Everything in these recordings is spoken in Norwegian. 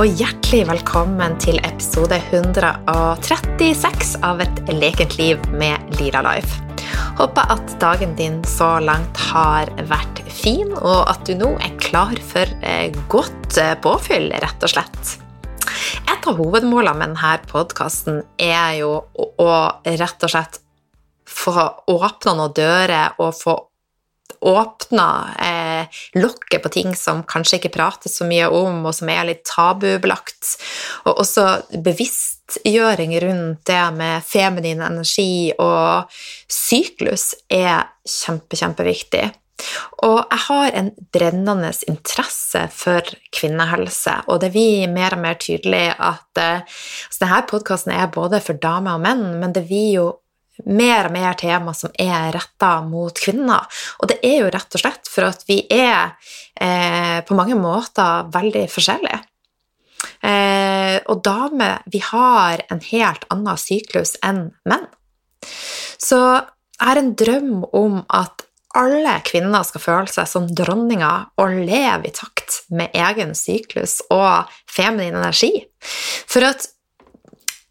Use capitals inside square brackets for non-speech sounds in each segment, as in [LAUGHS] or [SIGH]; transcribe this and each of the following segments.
og hjertelig velkommen til episode 136 av Et lekent liv med Lira Life. Håper at dagen din så langt har vært fin, og at du nå er klar for eh, godt eh, påfyll, rett og slett. Et av hovedmålene med denne podkasten er jo å rett og slett få åpna noen dører og få åpna eh, lokket på ting som kanskje ikke prates så mye om, og som er litt tabubelagt. Og også bevisstgjøring rundt det med feminin energi og syklus er kjempe, kjempeviktig. Og jeg har en brennende interesse for kvinnehelse, og det blir mer og mer tydelig at eh, altså denne podkasten er både for damer og menn, men det blir jo mer og mer tema som er retta mot kvinner. Og det er jo rett og slett for at vi er eh, på mange måter veldig forskjellige. Eh, og damer, vi har en helt annen syklus enn menn. Så jeg har en drøm om at alle kvinner skal føle seg som dronninger og leve i takt med egen syklus og feminin energi. For at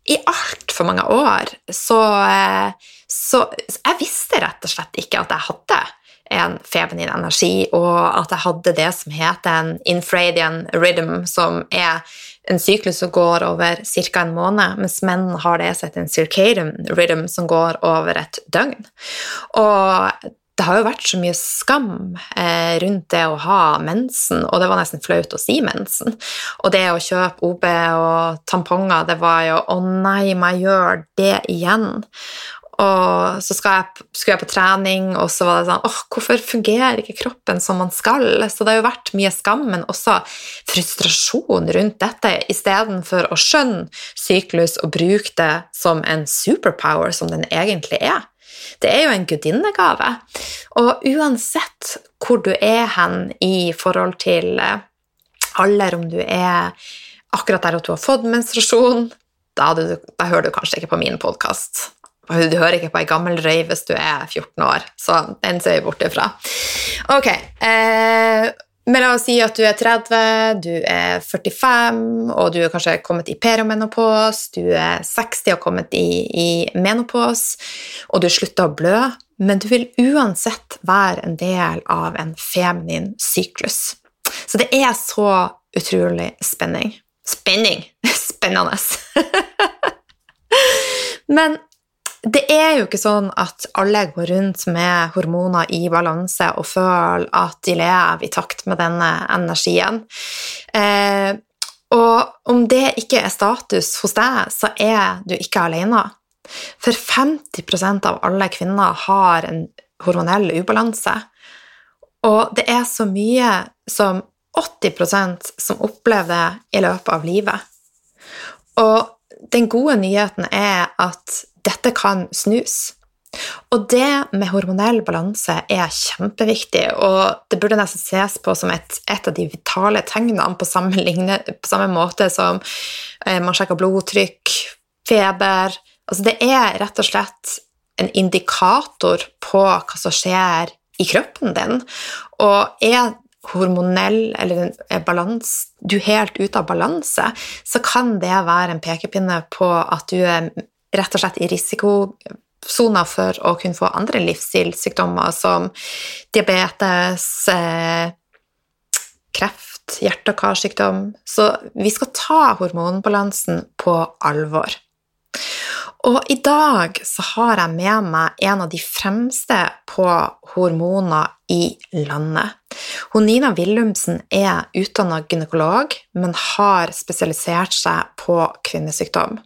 i altfor mange år så, eh, så Jeg visste rett og slett ikke at jeg hadde en feminin energi, og at jeg hadde det som heter en infradian rhythm, som er en syklus som går over ca. en måned, mens menn har det som heter en circadian rhythm, som går over et døgn. Og det har jo vært så mye skam eh, rundt det å ha mensen, og det var nesten flaut å si mensen. Og det å kjøpe OB og tamponger, det var jo 'Å nei, må jeg gjøre det igjen?' Og så jeg, skulle jeg på trening, og så var det sånn åh, hvorfor fungerer ikke kroppen som man skal? Så det har jo vært mye skam, men også frustrasjon rundt dette, istedenfor å skjønne syklus og bruke det som en superpower som den egentlig er. Det er jo en gudinnegave. Og uansett hvor du er hen i forhold til eh, alder, om du er akkurat der at du har fått menstruasjon, da, du, da hører du kanskje ikke på min podkast. Du hører ikke på ei gammel røy hvis du er 14 år, så den ser vi bort ifra. Ok. Eh, men la oss si at du er 30, du er 45, og du er kanskje kommet i periomenopos, du er 60 og kommet i, i menopos, og du slutter å blø, men du vil uansett være en del av en feminin syklus. Så det er så utrolig spenning. Spenning! [LAUGHS] Spennende. [LAUGHS] men det er jo ikke sånn at alle går rundt med hormoner i balanse og føler at de lever i takt med denne energien. Eh, og om det ikke er status hos deg, så er du ikke alene. For 50% av alle kvinner har en hormonell ubalanse. Og det er så mye som 80% som opplever det i løpet av livet. Og den gode nyheten er at dette kan snus. Og det med hormonell balanse er kjempeviktig, og det burde nesten ses på som et, et av de vitale tegnene på samme, ligne, på samme måte som eh, man sjekker blodtrykk, feber Altså det er rett og slett en indikator på hva som skjer i kroppen din. Og er hormonell eller balans, du er helt ute av balanse, så kan det være en pekepinne på at du er rett og slett i risikosona for å kunne få andre livsstilssykdommer som diabetes, eh, kreft, hjerte- og karsykdom. Så vi skal ta hormonbalansen på alvor. Og i dag så har jeg med meg en av de fremste på hormoner i landet. Hun Nina Willumsen er utdanna gynekolog, men har spesialisert seg på kvinnesykdom.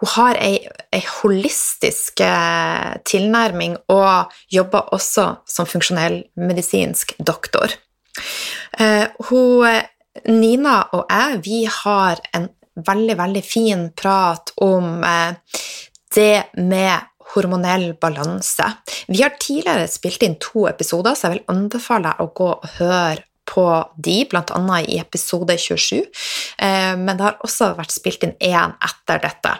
Hun har ei, ei holistisk eh, tilnærming og jobber også som funksjonell medisinsk doktor. Eh, hun, Nina og jeg vi har en veldig, veldig fin prat om eh, det med hormonell balanse. Vi har tidligere spilt inn to episoder, så jeg vil anbefale deg å gå og høre på de, bl.a. i episode 27. Eh, men det har også vært spilt inn én etter dette.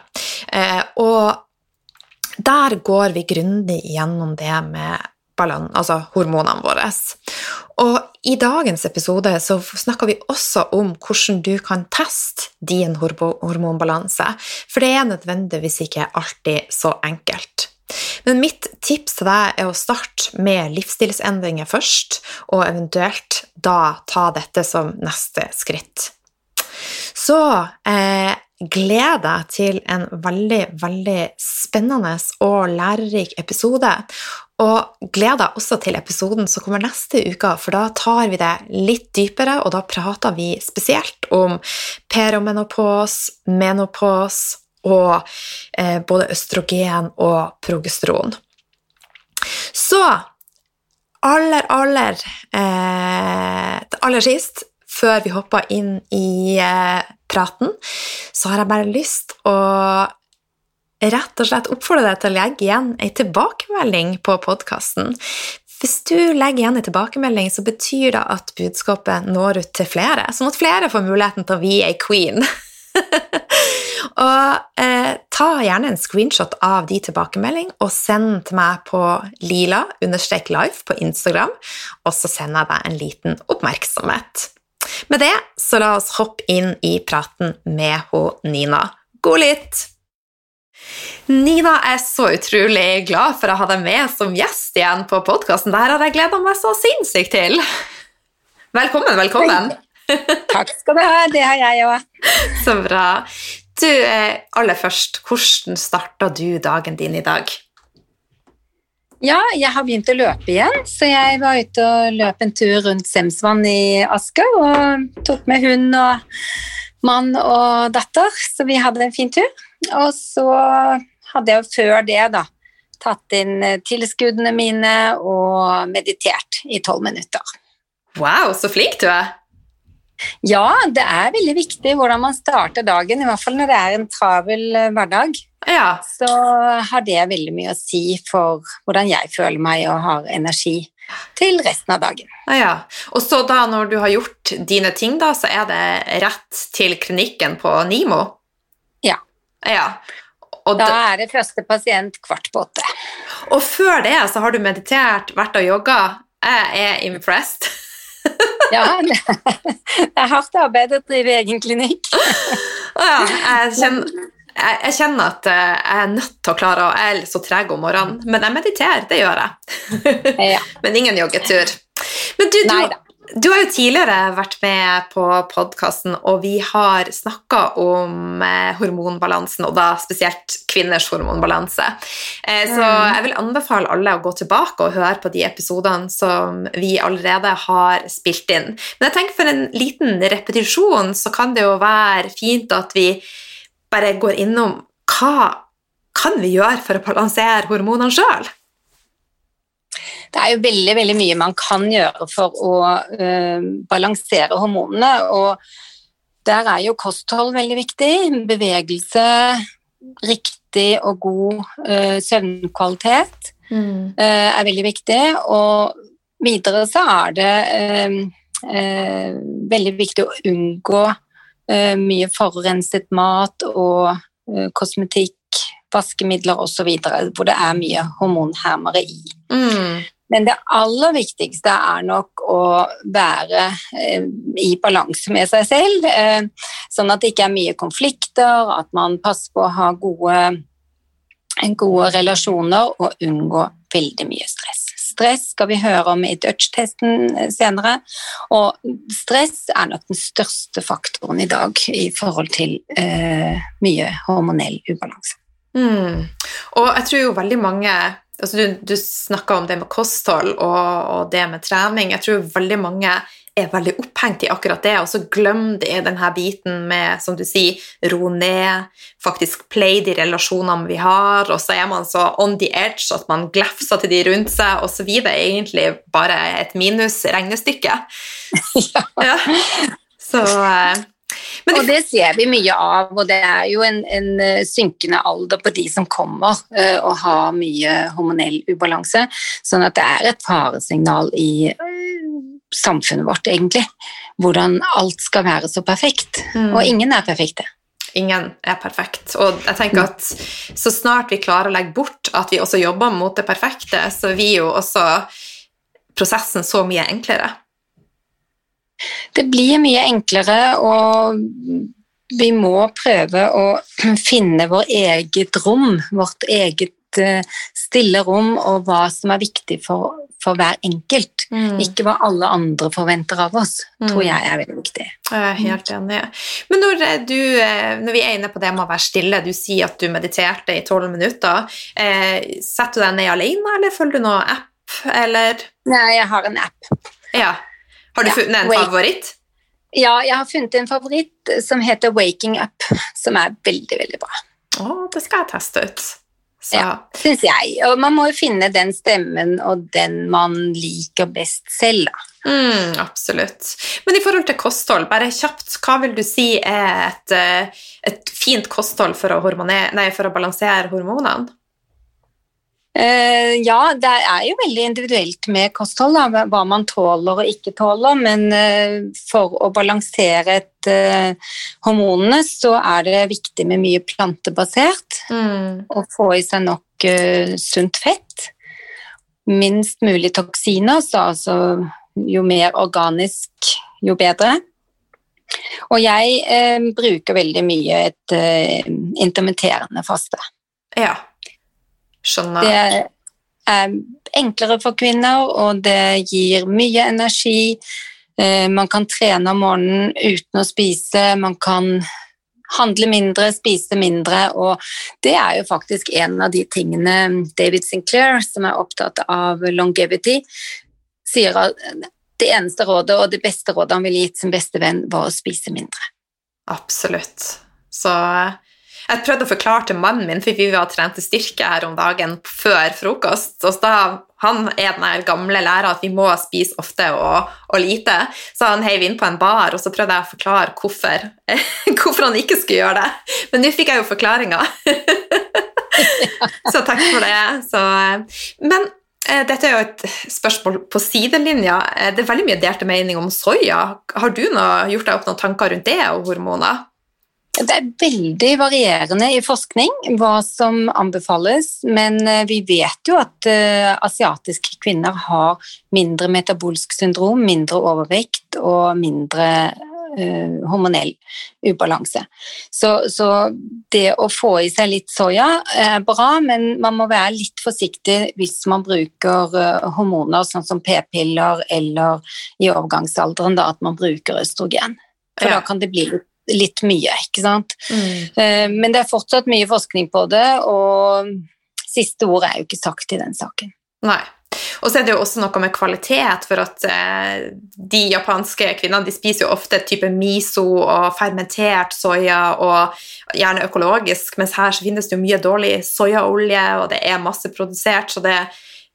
Eh, og der går vi grundig gjennom det med altså hormonene våre. Og i dagens episode så snakker vi også om hvordan du kan teste din hormonbalanse, for det er nødvendigvis ikke alltid så enkelt. Men mitt tips til deg er å starte med livsstilsendringer først, og eventuelt da ta dette som neste skritt. Så eh, gleder deg til en veldig, veldig spennende og lærerik episode. Og gleder deg også til episoden som kommer neste uke, for da tar vi det litt dypere, og da prater vi spesielt om peromenopos, menopos og eh, både østrogen og progesteron. Så aller, aller eh, Aller sist før vi hopper inn i eh, praten, så har jeg bare lyst å rett og slett oppfordre deg til å legge igjen ei tilbakemelding på podkasten. Hvis du legger igjen en tilbakemelding, så betyr det at budskapet når ut til flere, sånn at flere får muligheten til å vie ei queen. [LAUGHS] og eh, ta gjerne en screenshot av de tilbakemelding og send til meg på lila-life på Instagram, og så sender jeg deg en liten oppmerksomhet. Med det så la oss hoppe inn i praten med ho Nina. God lytt! Nina er så utrolig glad for å ha deg med som gjest igjen på podkasten. Dette har jeg gleda meg så sinnssykt til. Velkommen, velkommen. Takk [LAUGHS] skal du ha. Det har jeg òg. Så bra. Du, eh, aller først, hvordan starta du dagen din i dag? Ja, jeg har begynt å løpe igjen, så jeg var ute og løp en tur rundt Semsvann i Asker og tok med hund og mann og datter, så vi hadde en fin tur. Og så hadde jeg jo før det, da, tatt inn tilskuddene mine og meditert i tolv minutter. Wow, så flink du er! Ja, det er veldig viktig hvordan man starter dagen, i hvert fall når det er en travel eh, hverdag. Ja. Så har det veldig mye å si for hvordan jeg føler meg og har energi til resten av dagen. Ja, Og så da når du har gjort dine ting, da, så er det rett til klinikken på Nimo? Ja. ja. Og da er det første pasient kvart på åtte. Og før det så har du meditert, vært og jogga. Jeg er impressed. [LAUGHS] ja, det [LAUGHS] er hardt arbeid å drive egen klinikk. ja, jeg kjenner, jeg, kjenner at eh, jeg er nødt til å klare å Jeg er så treg om morgenen, men jeg mediterer, det gjør jeg. ja. [LAUGHS] Men ingen joggetur. Men du, du, du har jo tidligere vært med på podkasten, og vi har snakka om eh, hormonbalansen, og da spesielt kvinners hormonbalanse. Eh, så mm. jeg vil anbefale alle å gå tilbake og høre på de episodene som vi allerede har spilt inn. Men jeg tenker for en liten repetisjon så kan det jo være fint at vi bare går innom hva kan vi gjøre for å balansere hormonene sjøl? Det er jo veldig, veldig mye man kan gjøre for å øh, balansere hormonene. Og der er jo kosthold veldig viktig. Bevegelse, riktig og god øh, søvnkvalitet mm. øh, er veldig viktig. Og videre så er det veldig viktig å unngå mye forurenset mat og kosmetikk vaskemidler osv., hvor det er mye hormonhermere i. Mm. Men det aller viktigste er nok å være eh, i balanse med seg selv, eh, sånn at det ikke er mye konflikter, at man passer på å ha gode, gode relasjoner og unngå veldig mye stress. Stress skal vi høre om i Dutch-testen senere, og stress er nok den største faktoren i dag i forhold til eh, mye hormonell ubalanse. Mm. Og jeg tror jo veldig mange altså Du, du snakka om det med kosthold og, og, det med trening. Jeg tror veldig mange er veldig opphengt i akkurat det, og så glemmer de denne biten med, som du sier, ro ned, faktisk play de relasjonene vi har, og så er man så on the edge at man glefser til de rundt seg, og så blir det egentlig bare et minus-regnestykke. [LAUGHS] ja. ja. Så eh, og det ser vi mye av, og det er jo en, en eh, synkende alder på de som kommer uh, og har mye hormonell ubalanse, sånn at det er et faresignal i uh, samfunnet vårt, egentlig. Hvordan alt skal være så perfekt. Mm. Og ingen er perfekte. ingen er perfekt. Og jeg tenker at så snart vi klarer å legge bort at vi også jobber mot det perfekte, så blir jo også prosessen så mye enklere. Det blir mye enklere, og vi må prøve å [CLEARS THROAT] finne vår eget rom, vårt eget eh, stille rom, og hva som er viktig for, for hver enkelt. Mm. Ikke hva alle andre forventer av oss, mm. tror jeg er veldig viktig. Jeg er helt enig. Men når, du, eh, når, vi er inne på det med å være stille, du sier at du mediterte i tolv minutter. Eh, setter du deg ned alene, eller følger du noen app, eller? Nei, jeg har en app. Ja. Har du ja. funnet en favoritt? Ja, jeg har funnet en favoritt som heter Waking Up, som er veldig, veldig bra. Å, det skal jeg teste ut. Så. Ja, syns jeg. Og man må jo finne den stemmen og den man liker best selv, da. Mm, absolutt. Men i forhold til kosthold, bare kjapt, hva vil du si er et, eh, et fint kosthold for å, nei, for å balansere hormonene? Uh, ja, det er jo veldig individuelt med kosthold, da, hva man tåler og ikke tåler. Men uh, for å balansere et, uh, hormonene, så er det viktig med mye plantebasert. Mm. Og få i seg nok sunt fett. Minst mulig toksiner, så altså jo mer organisk, jo bedre. Og jeg bruker veldig mye et intermitterende faste. Ja. Skjønner. Det er enklere for kvinner, og det gir mye energi. Eh, man kan trene om morgenen uten å spise, man kan handle mindre, spise mindre, og det er jo faktisk en av de tingene David Sinclair, som er opptatt av longevity, sier at det eneste rådet og det beste rådet han ville gitt sin beste venn, var å spise mindre. Absolutt. Så jeg prøvde å forklare til mannen min, for vi var trente styrke her om dagen før frokost. og da han er den gamle læreren at vi må spise ofte og, og lite. Så han heiv inn på en bar, og så prøvde jeg å forklare hvorfor, [LAUGHS] hvorfor han ikke skulle gjøre det. Men nå fikk jeg jo forklaringa. [LAUGHS] så takk for det. Så, men eh, dette er jo et spørsmål på sidelinja. Eh, det er veldig mye delte mening om soya. Har du noe, gjort deg opp noen tanker rundt det og hormoner? Det er veldig varierende i forskning hva som anbefales, men eh, vi vet jo at uh, asiatiske kvinner har mindre metabolsk syndrom, mindre overvekt og mindre uh, hormonell ubalanse. Så, så, det å få i seg litt soya er bra, men man må være litt forsiktig hvis man bruker hormoner sånn som p-piller eller i overgangsalderen da, at man bruker østrogen. For ja. da kan det bli litt litt mye, ikke sant. Mm. Eh, men det er fortsatt mye forskning på det, og siste ord er jo ikke sagt i den saken. Nei. Og så er det jo også noe med kvalitet, for at eh, de japanske kvinnene de spiser jo ofte type miso og fermentert soya, og gjerne økologisk, mens her så finnes det jo mye dårlig soyaolje, og det er masse produsert, så det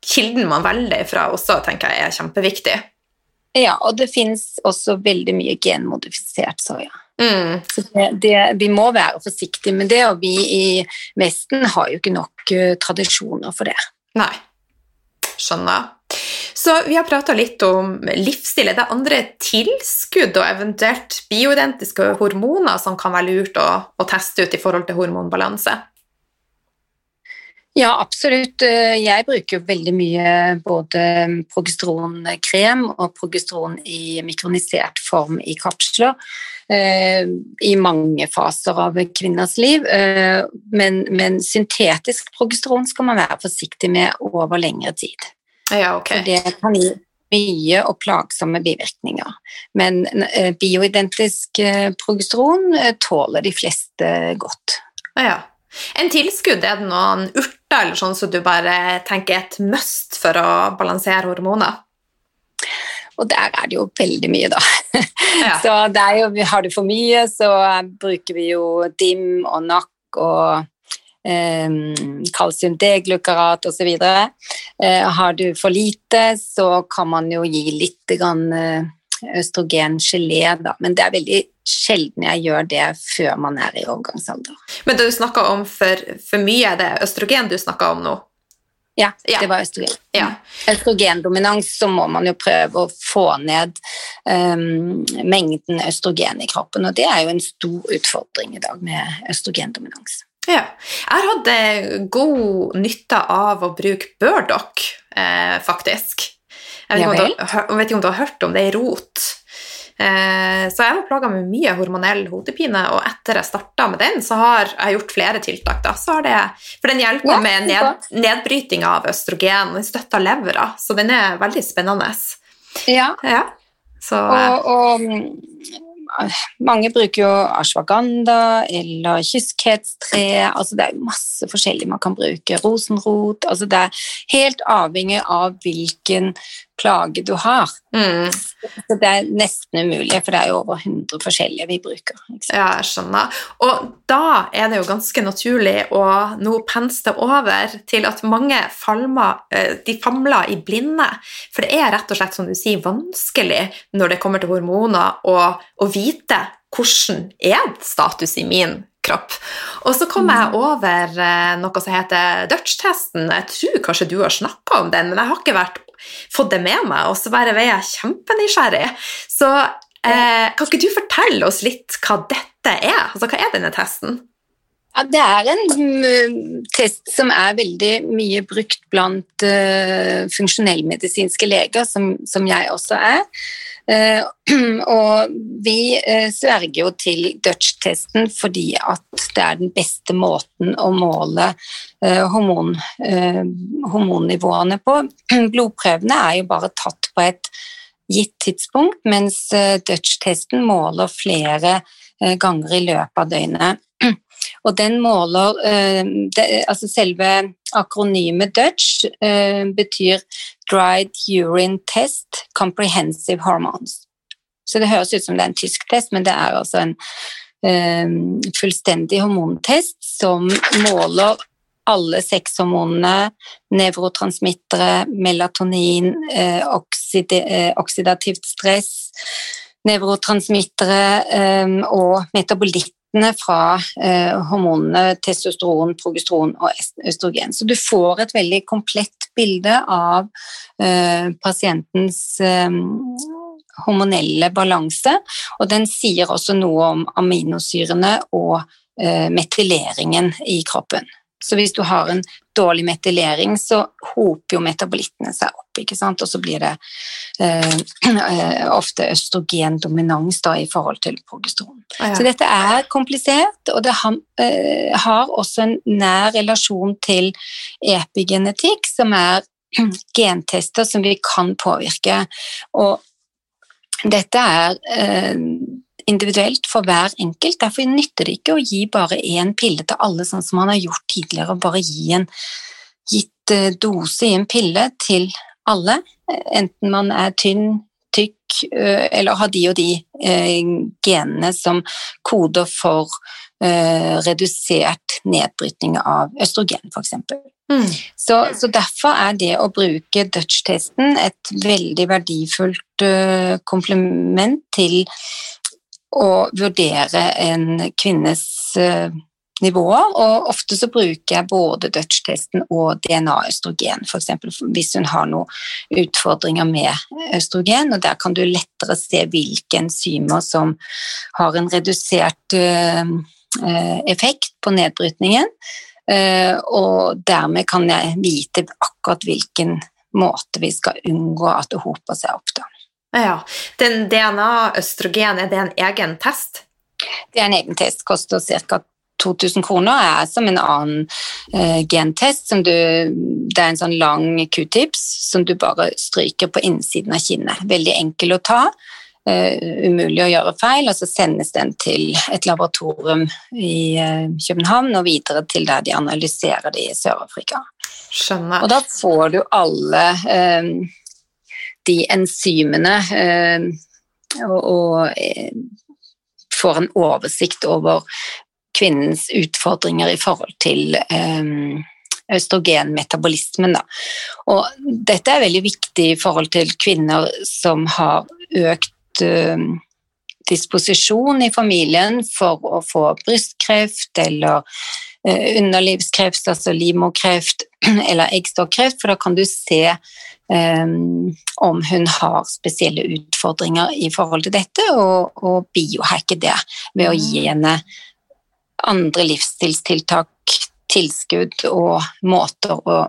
kilden man velger fra også, tenker jeg er kjempeviktig. Ja, og det finnes også veldig mye genmodifisert soya. Mm. Så det, det, vi må være forsiktige med det, og vi i Vesten har jo ikke nok uh, tradisjoner for det. Nei, skjønner. Så vi har prata litt om livsstil. Er det andre tilskudd og eventuelt bioidentiske hormoner som kan være lurt å, å teste ut i forhold til hormonbalanse? Ja, absolutt. Eh, jeg bruker veldig mye både progesteronkrem og progesteron i mikronisert form i kapsler eh, i mange faser av kvinners liv. Eh, men, men, syntetisk progesteron skal man være forsiktig med over lengre tid. Ja, okay. For det kan gi mye og plagsomme bivirkninger. Men bioidentisk progesteron tåler de fleste godt. Ja. En tilskudd, er det noen urter eller sånn som så du bare tenker er et must for å balansere hormoner? Og der er det jo veldig mye, da. Ja. [LAUGHS] Så jo, har du for mye, så bruker vi jo DIM og NAC og um, kalsium D-glukarat osv. Eh, har du for lite, så kan man jo gi litt grann, uh, østrogengelé, da. Men det er veldig sjelden jeg gjør det før man er i overgangsalder. Men du snakka om for, for mye, er det østrogen du snakka om nå? Ja, ja, det var østrogen. Ja. Østrogendominans, så må man jo prøve å få ned um, mengden østrogen i kroppen, og det er jo en stor utfordring i dag med østrogendominans. Ja. Jeg har hatt eh, god nytte av å bruke Burdock, eh, faktisk. Jeg vet, ja, du, jeg vet, ikke om du har hørt om det i rot. Eh, så jeg var plaga med mye hormonell hodepine, og etter jeg starta med den, så har jeg gjort flere tiltak. Da. Det, for den hjelper ja, med ned, nedbryting av østrogen, og den støtter levra, så den er veldig spennende. Ja. ja. Så, og, og mange bruker jo ashwaganda eller kyskhetstre. Altså det er masse forskjellig man kan bruke. Rosenrot. Altså det er helt avhengig av hvilken plage du har. Mm. Så det er nesten umulig, for det er jo over 100 forskjellige vi bruker. Ja, jeg skjønner. Og da er det jo ganske naturlig å nå pense det over til at mange falmer, eh, de famler i blinde. For det er rett og slett, som du sier, vanskelig når det kommer til hormoner, å, å vite hvordan er status i min kropp. Og så kom jeg mm. over eh, noe som heter Dutch-testen. Jeg tror kanskje du har snakka om den, men jeg har ikke vært fått det med meg, og så bare var jeg kjempenysgjerrig. Så eh, kan ikke du fortelle oss litt hva dette er? Altså, hva er denne testen? Ja, det er en mm, test som er veldig mye brukt blant uh, funksjonellmedisinske leger, som, som, jeg også er. Uh, [CLEARS THROAT] og vi uh, sverger jo til Dutch-testen fordi at det er den beste måten å måle hormon, hormonnivåene på. [CLEARS THROAT] Blodprøvene er jo bare tatt på et gitt tidspunkt, mens Dutch-testen måler flere ganger i løpet av døgnet. [CLEARS THROAT] Og den måler eh, Altså selve akronymet Dutch eh, betyr Dried Urine Test Comprehensive Hormones. Så det høres ut som det er en tysk test, men det er altså en um, fullstendig hormontest som måler alle sexhormonene, nevrotransmittere, melatonin, eh, okside, eh, oksidativt stress, nevrotransmittere eh, og metabolitt effektene fra eh, hormonene testosteron, progesteron og østrogen. Så du får et veldig komplett bilde av eh, pasientens eh, hormonelle balanse, og den sier også noe om aminosyrene og metyleringen i kroppen. Så hvis du har en dårlig metylering, så hoper jo metabolittene seg opp, ikke sant? og så blir det [CLEARS THROAT] eh, ofte østrogendominans da, i forhold til progesteron. Ah, ja. Så dette er komplisert, og det har, eh, har også en nær relasjon til epigenetikk, som er [CLEARS THROAT] gentester som vi kan påvirke. Og dette er eh, individuelt for hver enkelt. Derfor nytter det ikke å gi bare én pille til alle, sånn som man har gjort tidligere, og bare gi en gitt eh, dose i en pille til alle, enten man er tynn, tykk eh, eller har de og de eh, genene som koder for redusert nedbrytning av østrogen, f.eks. Mm. Så, så, derfor er det å bruke Dutch-testen et veldig verdifullt komplement til å vurdere en kvinnes uh, nivåer, og ofte så bruker jeg både Dutch-testen og DNA-østrogen, f.eks. hvis hun har noen utfordringer med østrogen, og der kan du lettere se hvilke enzymer som har en redusert uh, effekt på nedbrytningen, og dermed kan jeg vite akkurat hvilken måte vi skal unngå at det hoper seg opp. da. Ja. Den DNA-østrogen, er det en egen test? Det er en egen test, koster ca. 2000 kroner er som en annen uh, gentest. Du, det er en sånn lang q-tips som du bare stryker på innsiden av kinnet. Veldig enkel å ta, uh, umulig å gjøre feil, og så sendes den til et laboratorium i uh, København og videre til der de analyserer det i Sør-Afrika. Skjønner. Og da får du alle de enzymene eh, og, og eh, får en oversikt over kvinnens utfordringer i forhold til um, østrogenmetabolismen. Da. Og dette er veldig viktig i forhold til kvinner som har økt um, disposisjon i familien for å få brystkreft eller eh, underlivskreft, altså livmorkreft [CLEARS THROAT] eller eggstokkreft, for da kan du se om hun har spesielle utfordringer i forhold til dette, og, og biohacke det ved å gi mm. henne andre livsstilstiltak, tilskudd og måter å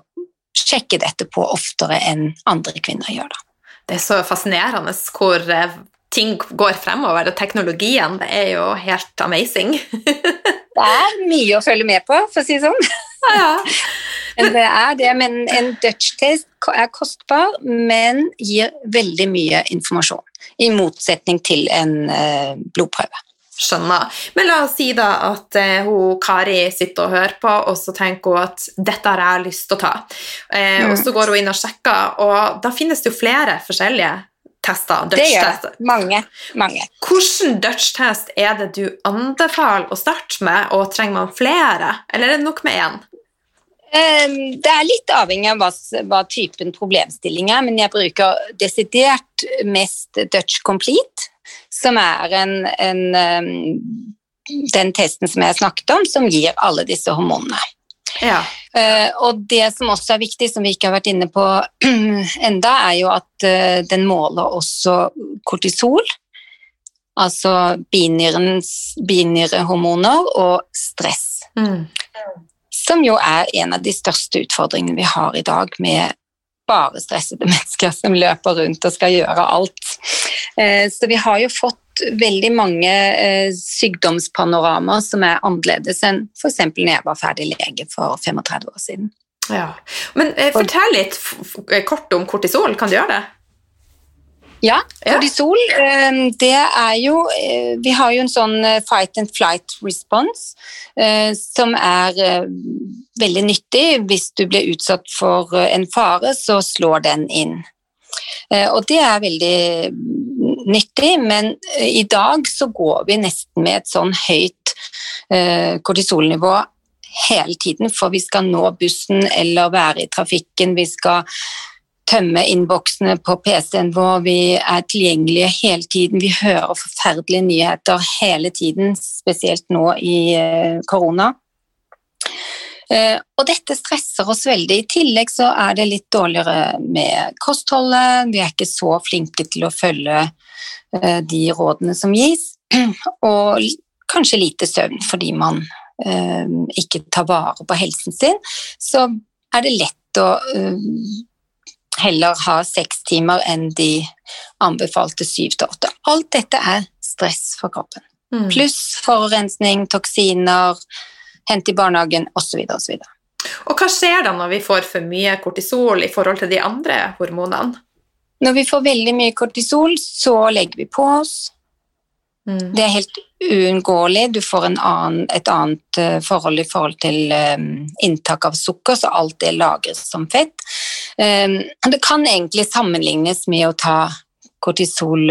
sjekke dette på oftere enn andre kvinner gjør. Da. Det er så fascinerende hvor eh, ting går fremover, og teknologien det er jo helt amazing. [LAUGHS] det er mye å følge med på, for å si det sånn. Ja. [LAUGHS] Det er det, men en Dutch-test er kostbar, men gir veldig mye informasjon. I motsetning til en uh, blodprøve. Skjønner. Men la oss si da at uh, hun, Kari sitter og hører på, og så tenker hun at dette har jeg lyst til å ta. Uh, mm. Og så går hun inn og sjekker, og da finnes det jo flere forskjellige tester. Det gjør det. Mange. mange. Hvilken Dutch-test er det du anbefaler å starte med, og trenger man flere, eller er det nok med én? Um, det er litt avhengig av hva, hva, typen problemstilling er, men jeg bruker desidert mest Dutch Complete som er en, en, den testen som jeg snakket om, som gir alle disse hormonene. Ja. Uh, og det som også er viktig, som vi ikke har vært inne på [CLEARS THROAT] enda, er jo at uh, den måler også kortisol. Altså binyrehormoner og stress. Mm. Som jo er en av de største utfordringene vi har i dag med bare stressede [LAUGHS] mennesker som løper rundt og skal gjøre alt. Eh, så vi har jo fått veldig mange eh, sykdomspanoramaer som er annerledes enn f.eks. når jeg var ferdig lege for 35 år siden. Ja. Men eh, fortell litt kort om kortisol, kan du gjøre det? Ja, kortisol det er jo Vi har jo en sånn fight and flight response som er veldig nyttig. Hvis du blir utsatt for en fare, så slår den inn. Og det er veldig nyttig, men i dag så går vi nesten med et sånn høyt kortisolnivå hele tiden, for vi skal nå bussen eller være i trafikken, vi skal tømme innboksene på PC-en vår, vi er tilgjengelige hele tiden, vi hører forferdelige nyheter hele tiden, spesielt nå i eh, korona. Uh, og dette stresser oss veldig. I tillegg så er det litt dårligere med kostholdet. Vi er ikke så flinke til å følge uh, de rådene som gis. [CLEARS THROAT] og kanskje lite søvn fordi man ikke tar vare på helsen sin. Så er det lett å heller ha seks timer enn de anbefalte syv til åtte. Alt dette er stress for kroppen. Mm. Pluss forurensning, toksiner, hente i barnehagen osv. osv. Og hva skjer da når vi får for mye kortisol i forhold til de andre hormonene? Når vi får veldig mye kortisol, så legger vi på oss. Mm. Det er helt uunngåelig. Du får annen, et annet uh, forhold i forhold til um, inntak av sukker, så alt det lagres som fett. Um, det kan egentlig sammenlignes med å ta kortisol,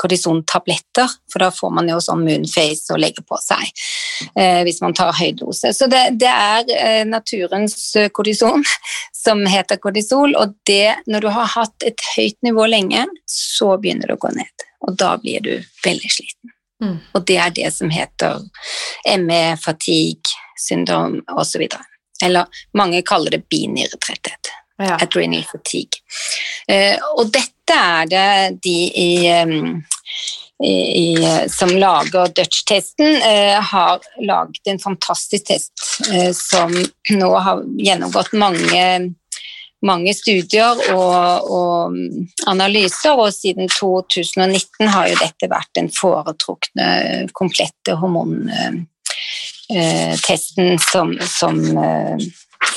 kortisontabletter, for da får man jo sånn moonface å legge på seg uh, hvis man tar høy dose. Så det, det er uh, naturens kortison [LAUGHS] som heter kortisol, og det, når du har hatt et høyt nivå lenge, så begynner det å gå ned og da blir du veldig sliten. Mm. Og det er det som heter ME, fatigue, syndrom osv. Eller mange kaller det binyretretthet. Ja. Adrenal fatigue. Uh, og dette er det de i, i, som lager Dutch-testen, uh, har laget en fantastisk test uh, som nå har gjennomgått mange mange studier og, og, analyser, og siden 2019 har jo dette vært den foretrukne, komplette hormontesten som, som eh,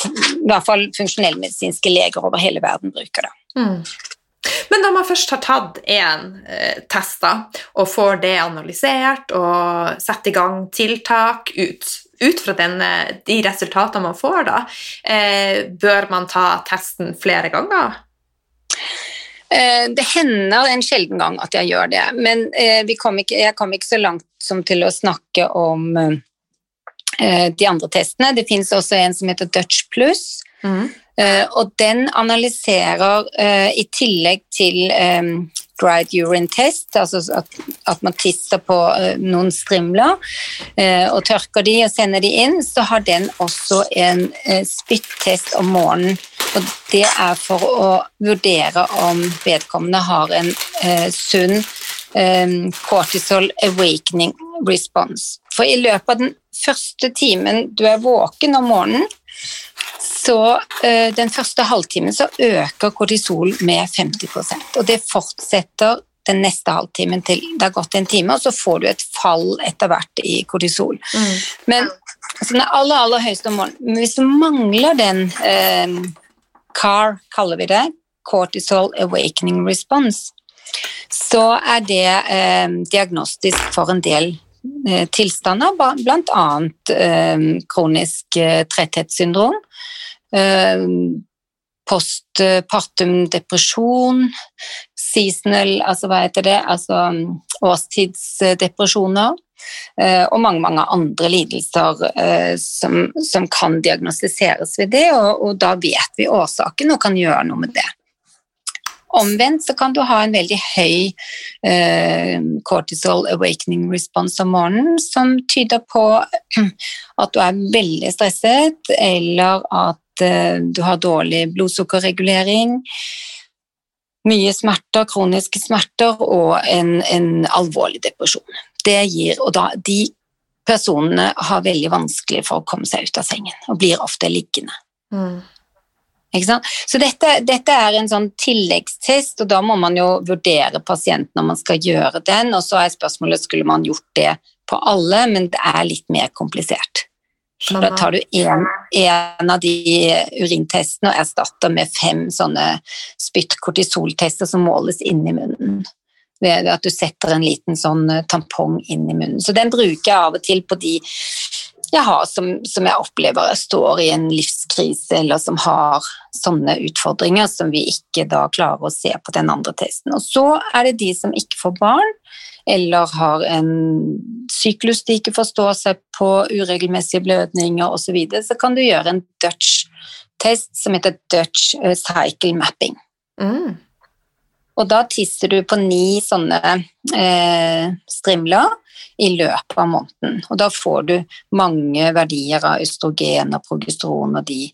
i hvert fall funksjonellmedisinske leger over hele verden bruker. det. Mm. Men når man først har tatt én eh, test og får det analysert og satt i gang tiltak ut, ut fra den, de resultatene man får, da, eh, bør man ta testen flere ganger? Eh, det hender en sjelden gang at jeg gjør det, men eh, kom ikke, jeg kom ikke så langt som til å snakke om eh, de andre testene. Det finnes også en som heter Dutch Plus. Mm. Uh, og den analyserer uh, i tillegg til dried urine test, altså at, at man tisser på noen strimler og tørker de og sender de inn, så har den også en spyttest om morgenen. Og det er for å vurdere om vedkommende har en sunn cortisol awakening response. For i løpet av den første timen du er våken om morgenen, så uh, den første halvtimen så øker kortisol med 50% og det fortsetter den neste halvtimen til det har gått en time, og så får du et fall etter hvert i kortisol. Mm. Men altså, den aller, aller høyeste om morgenen Hvis du mangler den uh, CAR, kaller vi det, cortisol awakening response, så er det eh, diagnostisk for en del Eh, tilstander, bl.a. Eh, kronisk eh, tretthetssyndrom, postpartum depresjon, seasonal, altså hva heter det, altså årstidsdepresjoner, og mange, mange andre lidelser som, som kan diagnostiseres ved det, og, og da vet vi årsaken og kan gjøre noe med det. Omvendt så kan du ha en veldig høy eh, cortisol awakening response om morgenen, som tyder på [CLEARS THROAT] at du er veldig stresset, eller at eh, du har dårlig blodsukkerregulering, mye smerter, kroniske smerter og en, en alvorlig depresjon. Det gir, og da, de personene har veldig vanskelig for å komme seg ut av sengen og blir ofte liggende. Mm. Så dette, dette, er en sånn tilleggstest, og da må man jo vurdere pasienten når man skal gjøre den. Og så er spørsmålet skulle man gjort det på alle, men det er litt mer komplisert. Så da tar du en av de urintestene og erstatter med fem sånne spyttkortisoltester som måles inni munnen. Ved at du setter en liten sånn tampong inn i munnen. Så den bruker jeg av og til på de jeg har som, som, jeg opplever står i en livskrise, eller som har sånne utfordringer som vi ikke da klarer å se på den andre testen. Og så er det de som ikke får barn, eller har en syklus de ikke forstår seg på, uregelmessige blødninger osv., så, videre, så kan du gjøre en Dutch-test som heter Dutch eh, Cycle Mapping. Mm. Og da tisser du på ni sånne eh, strimler i løpet av måneden. Og da får du mange verdier av østrogen og progesteron og de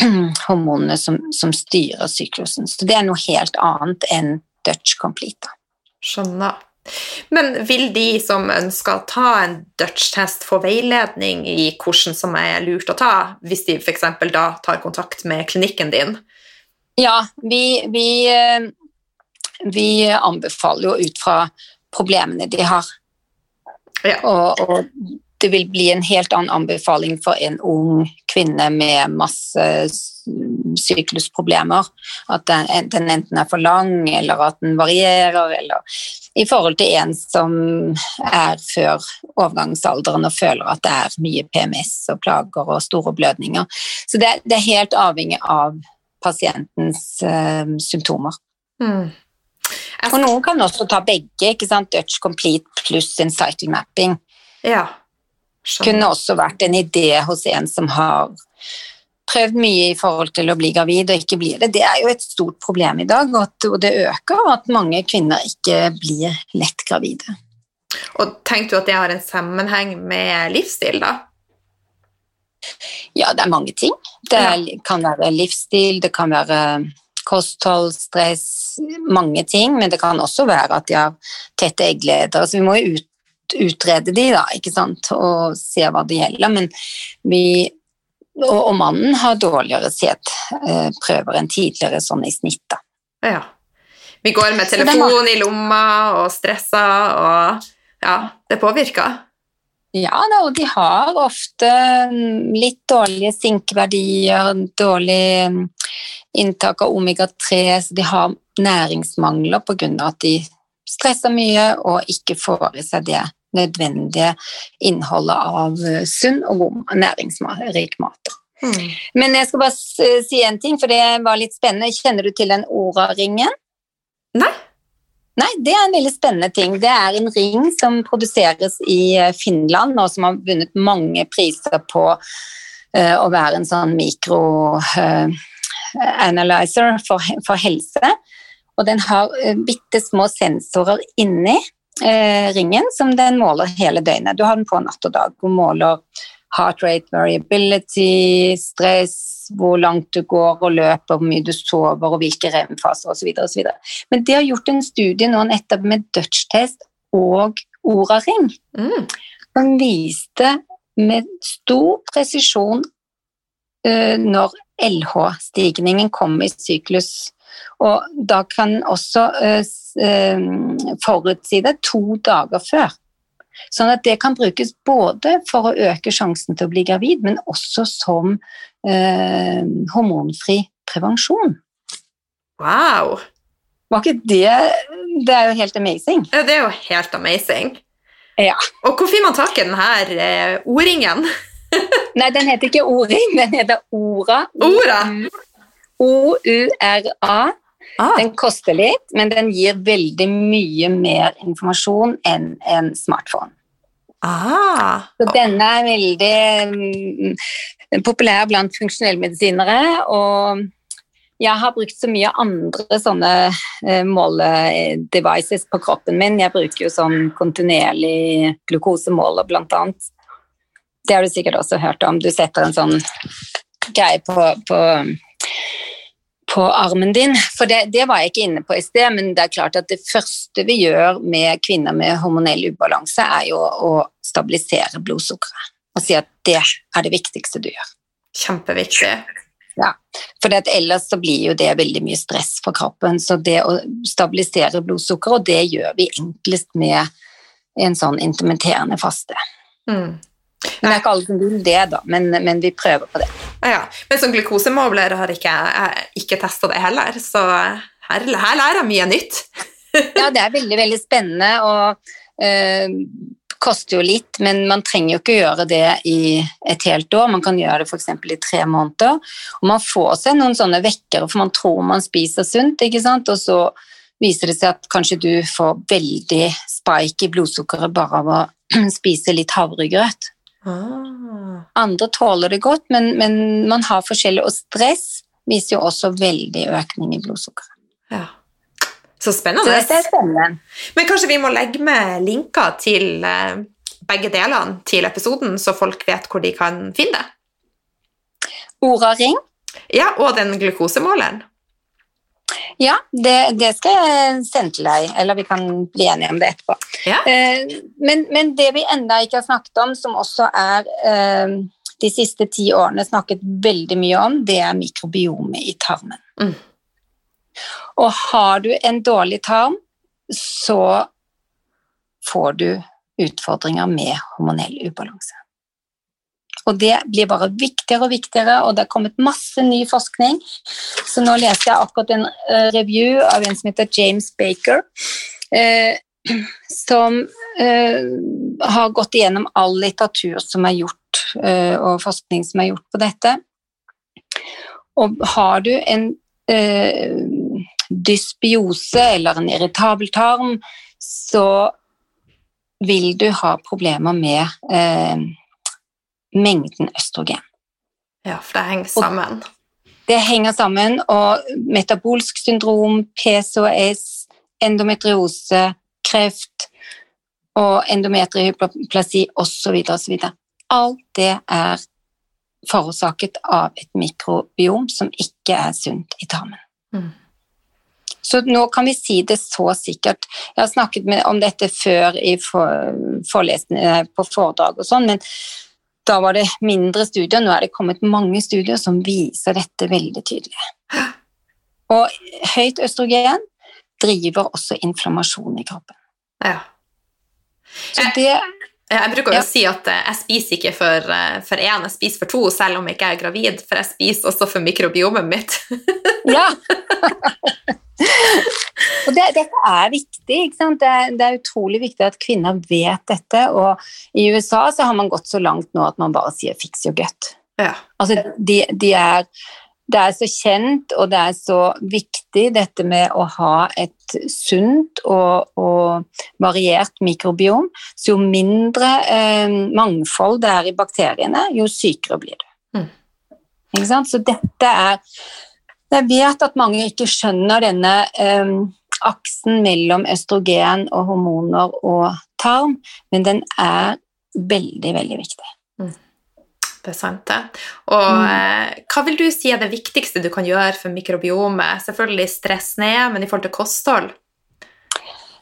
[CLEARS THROAT] hormonene som, som, styrer syklusen. Så det er noe helt annet enn Dutch Complete. Skjønner. Men vil de som ønsker å ta en Dutch-test, få veiledning i hvordan som er lurt å ta, hvis de f.eks. da tar kontakt med klinikken din? Ja, vi, vi, eh, vi anbefaler jo ut fra problemene de har. Ja. Og, og, det vil bli en helt annen anbefaling for en ung kvinne med masse syklusproblemer. At den, den enten er for lang, eller at den varierer, eller i forhold til en som er før overgangsalderen og føler at det er mye PMS og plager og store blødninger. Så det, det er helt avhengig av pasientens uh, symptomer. Mm. Og noen kan også ta begge, ikke sant? Dutch Complete pluss Incital mapping. Ja. Kunne også vært en idé hos en som har prøvd mye i forhold til å bli gravid og ikke blir det. Det er jo et stort problem i dag, og det øker at mange kvinner ikke blir lett gravide. Og Tenker du at det har en sammenheng med livsstil, da? Ja, det er mange ting. Det er, kan være livsstil, det kan være kosthold, stress, mange ting, men det kan også være at de har tette eggleder. Så vi må jo ut, utrede de da, ikke sant, og se hva det gjelder. Men vi og, og mannen har dårligere sædprøver enn tidligere, sånn i snitt, da. Ja. Vi går med telefon i lomma og stressa og Ja, det påvirker. Ja, og de har ofte litt dårlige sinkverdier, dårlig mm, inntak av omega-3, så de har næringsmangler pga. at de stresser mye og ikke får i seg det nødvendige innholdet av eh, sunn og god næringsrik mat. Mm. Men jeg skal bare si en ting, for det var litt spennende. Kjenner du til den Ora-ringen? Nei. Nei, det er en veldig spennende ting. Det er en ring som produseres i eh, Finland, og som har vunnet mange priser på uh, å være en sånn mikro... uh, for, for, helse. Og den har uh, bitte små sensorer inni eh, ringen som den måler hele døgnet. Du har den på natt og dag og måler heart rate variability, stress, hvor langt du går og løper, hvor mye du sover og hvilke rem-faser osv. Men de har gjort en studie nå nettopp med Dutch-test og Oraring, mm. som viste med stor presisjon uh, når LH-stigningen kommer i syklus. Og da kan også uh, uh, forutsi det to dager før. Sånn at det kan brukes både for å øke sjansen til å bli gravid, men også som eh, hormonfri prevensjon. Wow! Var ikke det Det er jo helt amazing. Ja, det er jo helt amazing. Ja. Og hvor finner man tak i denne eh, O-ringen? [LAUGHS] Nei, den heter ikke O-ring, den heter Ora. Ora? O-U-R-A. Ah. Den koster litt, men den gir veldig mye mer informasjon enn en smartphone. Ah. Så denne er veldig um, populær blant funksjonellmedisinere. Og jeg har brukt så mye andre sånne uh, måledevices på kroppen min. Jeg bruker jo sånn kontinuerlig glukosemåler, blant annet. Det har du sikkert også hørt om. Du setter en sånn greie på, på på armen din. For det, det, var jeg ikke inne på i sted, men det er klart at det første vi gjør med kvinner med hormonell ubalanse, er jo å stabilisere blodsukkeret. Og si at det er det viktigste du gjør. Kjempeviktig. Ja, for ellers så blir jo det veldig mye stress for kroppen. Så det å stabilisere blodsukkeret, og det gjør vi enklest med en sånn intermitterende faste. Mm. Det er ikke alle som vil det, da, men, men vi prøver på det. Ja, Men som glukosemåler har ikke jeg ikke testa det heller, så her, her, lærer jeg mye nytt. [LAUGHS] ja, det er veldig, veldig spennende og øh, koster jo litt, men man trenger jo ikke gjøre det i et helt år. Man kan gjøre det f.eks. i tre måneder. Og man får seg noen sånne vekkere, for man tror man spiser sunt, ikke sant, og så viser det seg at kanskje du får veldig spike i blodsukkeret bare av å [CLEARS THROAT] spise litt havregrøt. Ah. Andre tåler det godt, men, men, man har forskjellig Og stress viser jo også veldig økning i blodsukkeret. Ja. Så spennende. Så det er spennende. Men kanskje vi må legge med linker til eh, begge delene til episoden, så folk vet hvor de kan finne det? Ora ring. Ja, og den glukosemåleren. Ja, det, det, skal jeg sende til deg, eller vi kan bli enige om det etterpå. Ja. Eh, men, men, det vi enda ikke har snakket om, som også er eh, de siste ti årene snakket veldig mye om, det er mikrobiomet i tarmen. Mm. Og har du en dårlig tarm, så får du utfordringer med hormonell ubalanse. Og det blir bare viktigere og viktigere, og det er kommet masse ny forskning. Så nå leste jeg akkurat en uh, review av en som heter James Baker, uh, [CLEARS THROAT] som uh, har gått igjennom all litteratur som er gjort, og forskning som er gjort på dette. Og har du en dysbiose eller en irritabel tarm, så vil du ha problemer med mengden østrogen. Ja, for det henger sammen. Og det henger sammen, og metabolsk syndrom, PCOS, endometriose, kreft og endometriehyplasi osv. osv. Alt det er forårsaket av et mikrobiom som ikke er sunt i tarmen. Mm. Så nå kan vi si det så sikkert. Jeg har snakket om dette før i for, på foredrag og sånn, men da var det mindre studier, nå er det kommet mange studier som viser dette veldig tydelig. [GASPS] Og høyt østrogen driver også inflammasjon i kroppen. Ja. Så det jeg bruker jo ja. å si at eh, jeg spiser ikke for, én, eh, jeg spiser for to, selv om jeg ikke er gravid, for jeg spiser også for mikrobiomet mitt. ja. [LAUGHS] og det, dette er viktig. Det er, det, er, utrolig viktig at kvinner vet dette. Og i USA så har man gått så langt nå at man bare sier 'fix your gut'. Ja. Altså, de, de er, det er så kjent, og det er så viktig dette med å ha et sunt og, og variert mikrobiom. Så jo mindre eh, mangfold det er i bakteriene, jo sykere blir du. Mm. Så dette er Jeg vet at mange ikke skjønner denne eh, aksen mellom østrogen og hormoner og tarm, men den er veldig, veldig viktig. Mm. Det er sant, det. Og mm. eh, hva vil du si er det viktigste du kan gjøre for mikrobiomet? Selvfølgelig stress ned, men i forhold til kosthold?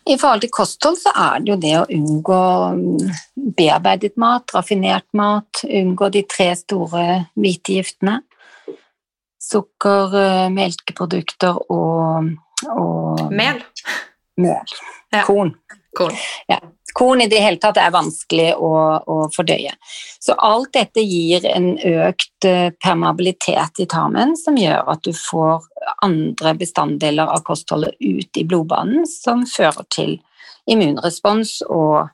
I forhold til kosthold så er det jo det å unngå mm, bearbeidet mat, raffinert mat, unngå de tre store hvitegiftene. Sukker, eh, melkeprodukter og, og Mel. Mel. Ja. Korn. Korn. Ja. Korn i det hele tatt er vanskelig å, å, fordøye. Så alt dette gir en økt permabilitet permeabilitet i tarmen, som gjør at du får andre bestanddeler av kostholdet ut i blodbanen, som fører til immunrespons og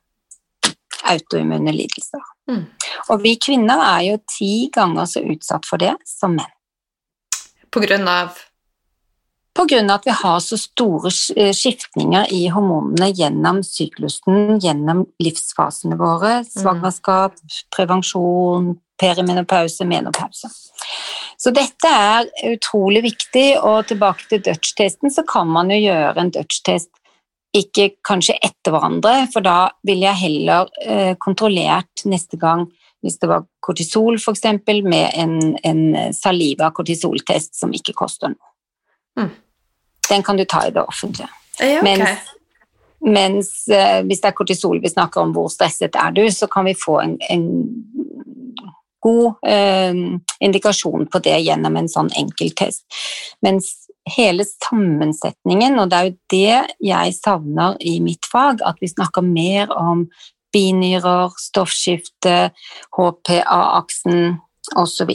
autoimmune lidelser. Mm. Og vi kvinner er jo ti ganger så utsatt for det som menn. På grunn av Pga. at vi har så store eh, skiftninger i hormonene gjennom syklusen, gjennom livsfasene våre. Mm. Svangerskap, prevensjon, perimenopause, menopause. Så dette er utrolig viktig, og tilbake til Dutch-testen, så kan man jo gjøre en Dutch-test ikke kanskje etter hverandre, for da ville jeg heller eh, kontrollert neste gang hvis det var kortisol f.eks., med en, en saliva kortisoltest som ikke koster noe. Mm. Den kan du ta i det offentlige. Ja, okay. Mens, mens uh, hvis det er kortisol vi snakker om, hvor stresset er du, så kan vi få en, en god uh, indikasjon på det gjennom en sånn enkel test. Mens hele sammensetningen, og det er jo det jeg savner i mitt fag, at vi snakker mer om binyrer, stoffskifte, HPA-aksen osv.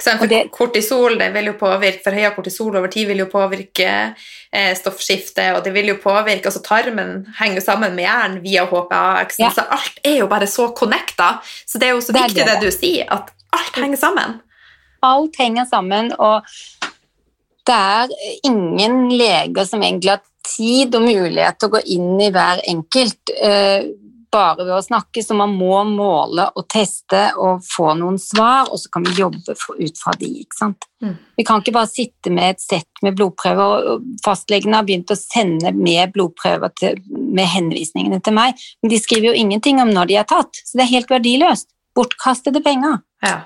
For kortisol det vil jo påvirke, for høyere kortisol over tid vil jo påvirke eh, stoffskiftet, og det vil jo påvirke altså Tarmen henger sammen med hjernen via HPA-aksen, ja. så alt er jo bare så connecta. Så det er jo så det viktig det. det du sier, at alt henger sammen. Alt henger sammen, og det er ingen leger som egentlig har tid og mulighet til å gå inn i hver enkelt. Eh, bare ved å snakke, så man må måle og teste og få noen svar, og så kan vi jobbe ut fra de. ikke sant? Mm. Vi kan ikke bare sitte med et sett med blodprøver. og Fastlegene har begynt å sende med blodprøver til, med henvisningene til meg, men de skriver jo ingenting om når de er tatt, så det er helt verdiløst. Bortkastede penger. Ja.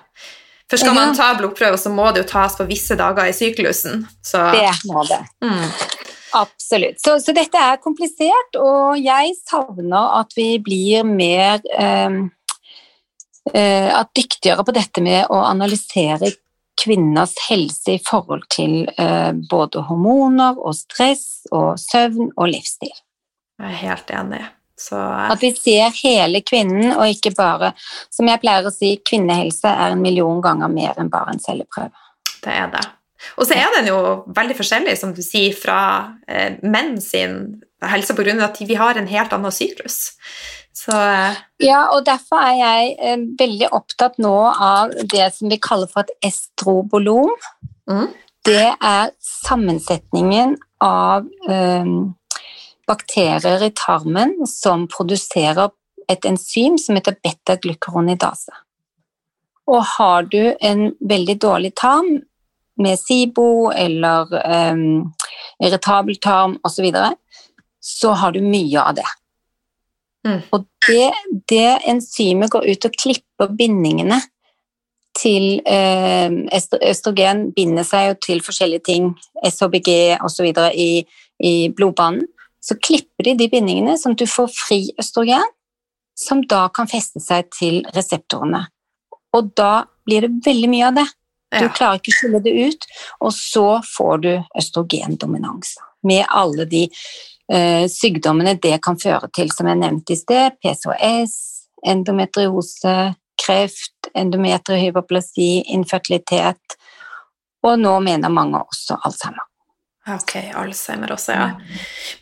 For skal man ta blodprøver, så må det jo tas på visse dager i syklusen. Så... Det må det. Mm. Absolutt. Så, så, dette er komplisert, og jeg savner at vi blir mer eh, at dyktigere på dette med å analysere kvinners helse i forhold til eh, både hormoner og stress og søvn og livsstil. Jeg er helt enig. Så... At vi ser hele kvinnen, og ikke bare Som jeg pleier å si, kvinnehelse er en million ganger mer enn bare en celleprøve. Det er det. Og så er den jo veldig forskjellig, som du sier, fra eh, menn sin helse pga. at vi har en helt annen syklus. Så, eh. Ja, og derfor er jeg eh, veldig opptatt nå av det som vi kaller for et estrobolom. Mm. Det er sammensetningen av eh, bakterier i tarmen som produserer et enzym som heter beta-glukuronidase. Og har du en veldig dårlig tarm, med SIBO eller um, irritabel tarm osv., så, videre, så har du mye av det. Mm. Og det, det enzymet går ut og klipper bindingene til eh, Østrogen binder seg jo til forskjellige ting, SHBG osv. I, i blodbanen. Så klipper de de bindingene, sånn at du får fri østrogen, som da kan feste seg til reseptorene. Og da blir det veldig mye av det. Du klarer ikke å skille det ut, og så får du østrogendominans med alle de uh, sykdommene det kan føre til, som jeg nevnte i sted. PCOS, endometriose, kreft, endometriohyperplasi, infertilitet, og nå mener mange også Alzheimer. Ok, Alzheimer også, ja.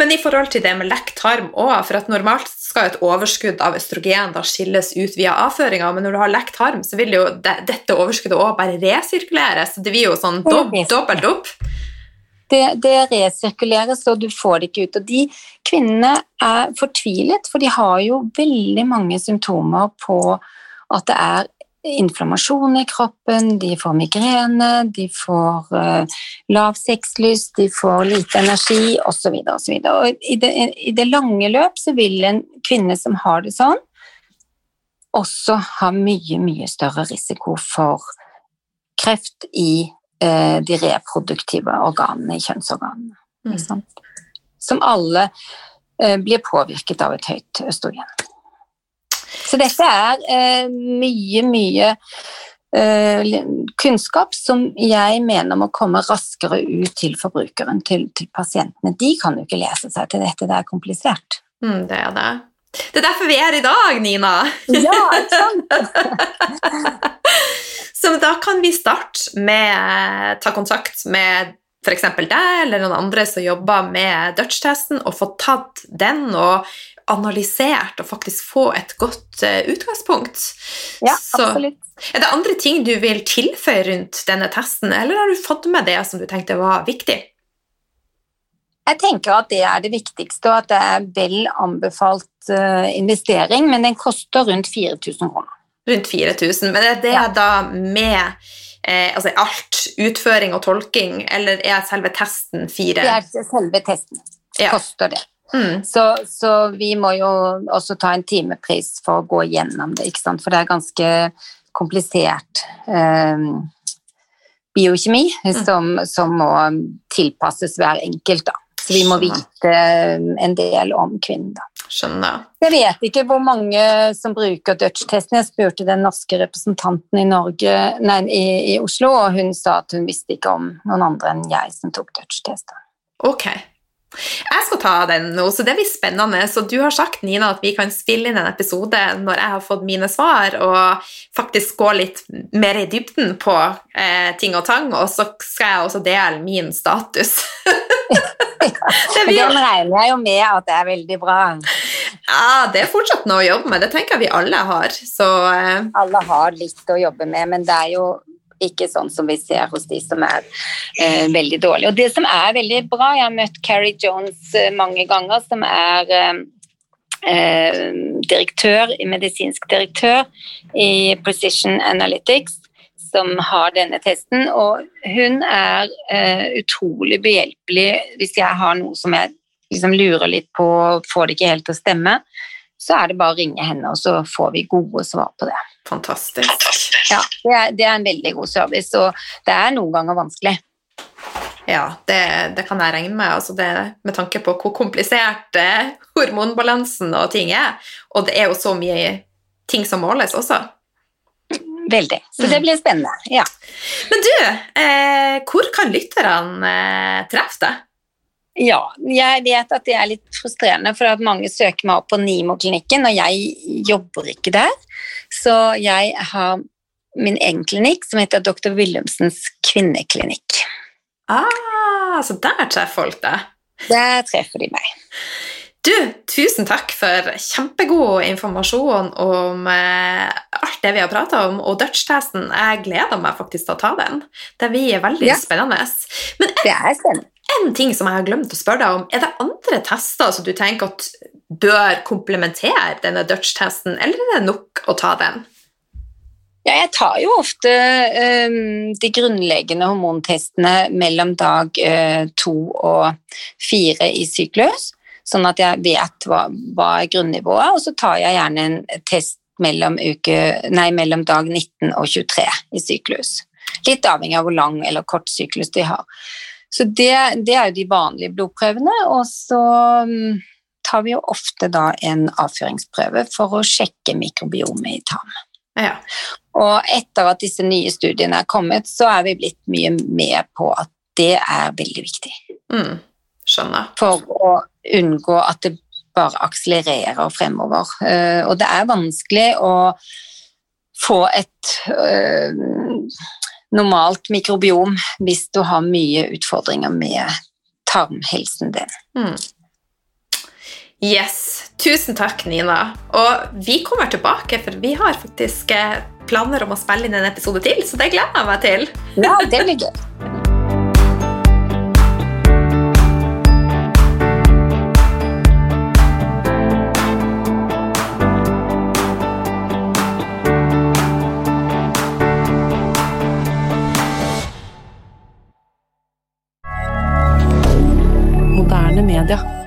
Men i forhold til det med lekk tarm òg, for at normalt skal et overskudd av østrogen da skilles ut via avføringa, men når du har lekk tarm, så vil jo de, dette overskuddet òg bare resirkuleres. Det blir jo sånn dob dobbelt opp. Det, det, resirkuleres, og du får det ikke ut. Og de kvinnene er fortvilet, for de har jo veldig mange symptomer på at det er inflammasjon i kroppen, de får migrene, de får uh, lav sexlyst, de får lite energi osv. osv. I, det, I det lange løp så vil en kvinne som har det sånn, også ha mye, mye større risiko for kreft i uh, de reproduktive organene, i kjønnsorganene. Mm. Som alle uh, blir påvirket av et høyt østrogen. Så dette er eh, mye, mye eh, kunnskap som jeg mener må komme raskere ut til forbrukeren, til, til, pasientene. De kan jo ikke lese seg til dette, det er komplisert. Mm, det er det. Det er derfor vi er i dag, Nina! Ja, sant! [LAUGHS] Så da kan vi starte med å ta kontakt med f.eks. deg eller noen andre som jobber med Dutch-testen, og få tatt den og analysert og faktisk få et godt uh, utgangspunkt. Ja, absolutt. Er det andre ting du vil tilføye rundt denne testen, eller har du fått med det som du tenkte var viktig? Jeg tenker at det er det viktigste, og at det er vel anbefalt uh, investering, men den koster rundt 4000 kroner. Rundt 4000, men er det ja. da med eh, altså alt, utføring og tolking, eller er selve testen fire? Det er selve testen. Ja. Koster det. Mm. Så, så, vi må jo også ta en timepris for å gå gjennom det, ikke sant? for det er ganske komplisert eh, biokjemi mm. som, som, må tilpasses hver enkelt. da. Så vi må vite en del om kvinnen. da. Skjønner. Jeg vet ikke hvor mange som bruker Dutch-testen. Jeg spurte den norske representanten i, Norge, nei, i, i, Oslo, og hun sa at hun visste ikke om noen andre enn jeg som tok Dutch-testen. Ok, jeg skal ta den nå, så det blir spennende. Så du har sagt Nina, at vi kan spille inn en episode når jeg har fått mine svar, og faktisk gå litt mer i dybden på eh, ting og tang, og så skal jeg også dele min status. [LAUGHS] det blir... Den regner jeg jo med at det er veldig bra. Ja, det er fortsatt noe å jobbe med. Det tenker jeg vi alle har. Så, eh... Alle har litt å jobbe med, men det er jo ikke sånn som vi ser hos de som er eh, veldig dårlige. Og det som er veldig bra, jeg har møtt Carrie Jones eh, mange ganger, som er eh, eh, direktør, medisinsk direktør i Precision Analytics, som har denne testen. Og hun er eh, utrolig behjelpelig hvis jeg har noe som jeg liksom lurer litt på, får det ikke helt til å stemme så er det bare å ringe henne, og så får vi gode svar på det. Fantastisk. Ja, det er, det er en veldig god service, og det er noen ganger vanskelig. Ja, det, det kan jeg regne med, altså det, med tanke på hvor komplisert eh, hormonbalansen og ting er. Og det er jo så mye ting som måles også. Veldig. Så det mm. blir spennende. ja. Men du, eh, hvor kan lytterne eh, treffe deg? Ja, jeg vet at det er litt frustrerende, for at mange søker meg opp på Nimo-klinikken, og jeg jobber ikke der. Så jeg har min egen klinikk som heter Dr. Wilhelmsens kvinneklinikk. Ah, så der treffer folk deg? Der treffer de meg. Du, tusen takk for kjempegod informasjon om eh, alt det vi har prata om, og Dutch-testen. Jeg gleder meg faktisk til å ta den. Det blir veldig ja. spennende. Men det er spennende en ting som jeg har glemt å spørre deg om. Er det andre tester som du tenker at bør komplementere denne Dutch-testen, eller er det nok å ta den? Ja, jeg tar jo ofte um, de grunnleggende hormontestene mellom dag uh, to og fire i syklus, sånn at jeg vet hva, hva er grunnivået, og så tar jeg gjerne en test mellom, uke, nei, mellom dag 19 og 23 i syklus. Litt avhengig av hvor lang eller kort syklus de har. Så det, det, er jo de vanlige blodprøvene. Og så mm, tar vi jo ofte da en avføringsprøve for å sjekke mikrobiomet i tarmen. Ja. Og etter at disse nye studiene er kommet, så er vi blitt mye med på at det er veldig viktig. Mm. Skjønner. For å unngå at det bare akselererer fremover. Eh, og det er vanskelig å få et øh, normalt mikrobiom hvis du har mye utfordringer med tarmhelsen din. Mm. Yes. Tusen takk, Nina. Og vi kommer tilbake, for vi har faktisk eh, planer om å spille inn en episode til, så det gleder jeg meg til. Ja, det blir gøy. [LAUGHS] hebdomadaire.